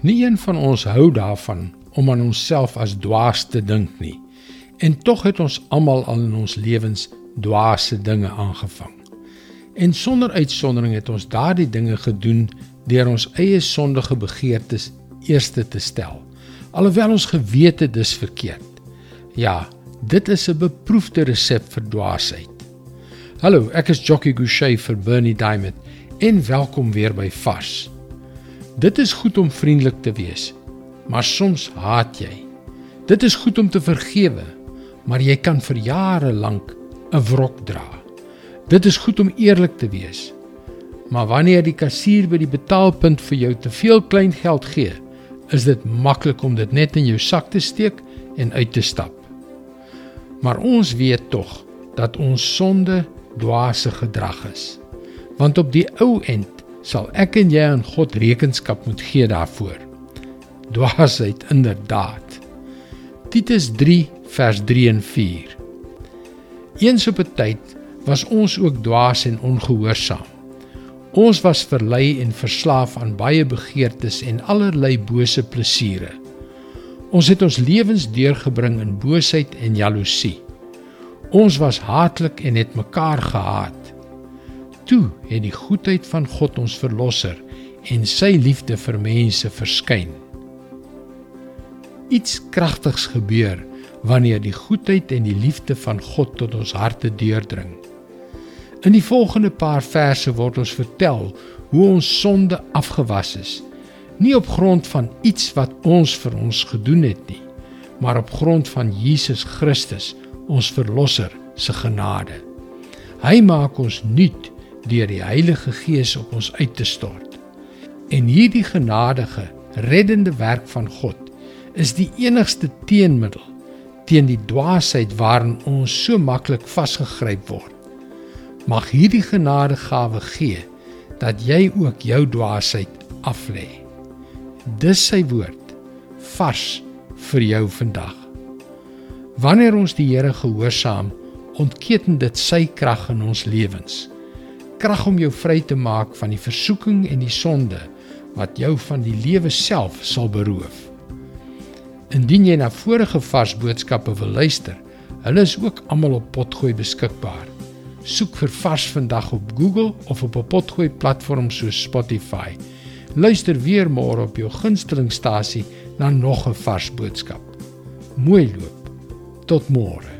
Nie een van ons hou daarvan om aan onsself as dwaas te dink nie. En tog het ons almal al in ons lewens dwaase dinge aangevang. En sonder uitsondering het ons daardie dinge gedoen deur ons eie sondige begeertes eerste te stel. Alhoewel ons geweet het dis verkeerd. Ja, dit is 'n beproefde resep vir dwaasheid. Hallo, ek is Jockey Gouchee vir Bernie Diamond en welkom weer by Vars. Dit is goed om vriendelik te wees, maar soms haat jy. Dit is goed om te vergewe, maar jy kan vir jare lank 'n wrok dra. Dit is goed om eerlik te wees. Maar wanneer die kassier by die betaalpunt vir jou te veel klein geld gee, is dit maklik om dit net in jou sak te steek en uit te stap. Maar ons weet tog dat ons sonde dwaase gedrag is. Want op die ou end sal ek en jy aan God rekenskap moet gee daarvoor. Dwaasheid inderdaad. Titus 3 vers 3 en 4. Eens op 'n tyd was ons ook dwaas en ongehoorsaam. Ons was verlei en verslaaf aan baie begeertes en allerlei bose plesiere. Ons het ons lewens deurgebring in boosheid en jaloesie. Ons was haatlik en het mekaar gehaat toe het die goedheid van God ons verlosser en sy liefde vir mense verskyn. Iets kragtigs gebeur wanneer die goedheid en die liefde van God tot ons harte deurdring. In die volgende paar verse word ons vertel hoe ons sonde afgewas is, nie op grond van iets wat ons vir ons gedoen het nie, maar op grond van Jesus Christus, ons verlosser se genade. Hy maak ons nuut deur die Heilige Gees op ons uit te stort. En hierdie genadige, reddende werk van God is die enigste teenmiddel teen die dwaasheid waarin ons so maklik vasgegryp word. Mag hierdie genadegawe gee dat jy ook jou dwaasheid aflê. Dis sy woord vars vir jou vandag. Wanneer ons die Here gehoorsaam, ontketen dit sy krag in ons lewens krag om jou vry te maak van die versoeking en die sonde wat jou van die lewe self sal beroof. Indien jy na vorige vars boodskappe wil luister, hulle is ook almal op Potgooi beskikbaar. Soek vir Vars vandag op Google of op 'n Potgooi platform soos Spotify. Luister weer môre op jou gunstelingstasie na nog 'n vars boodskap. Mooi loop. Tot môre.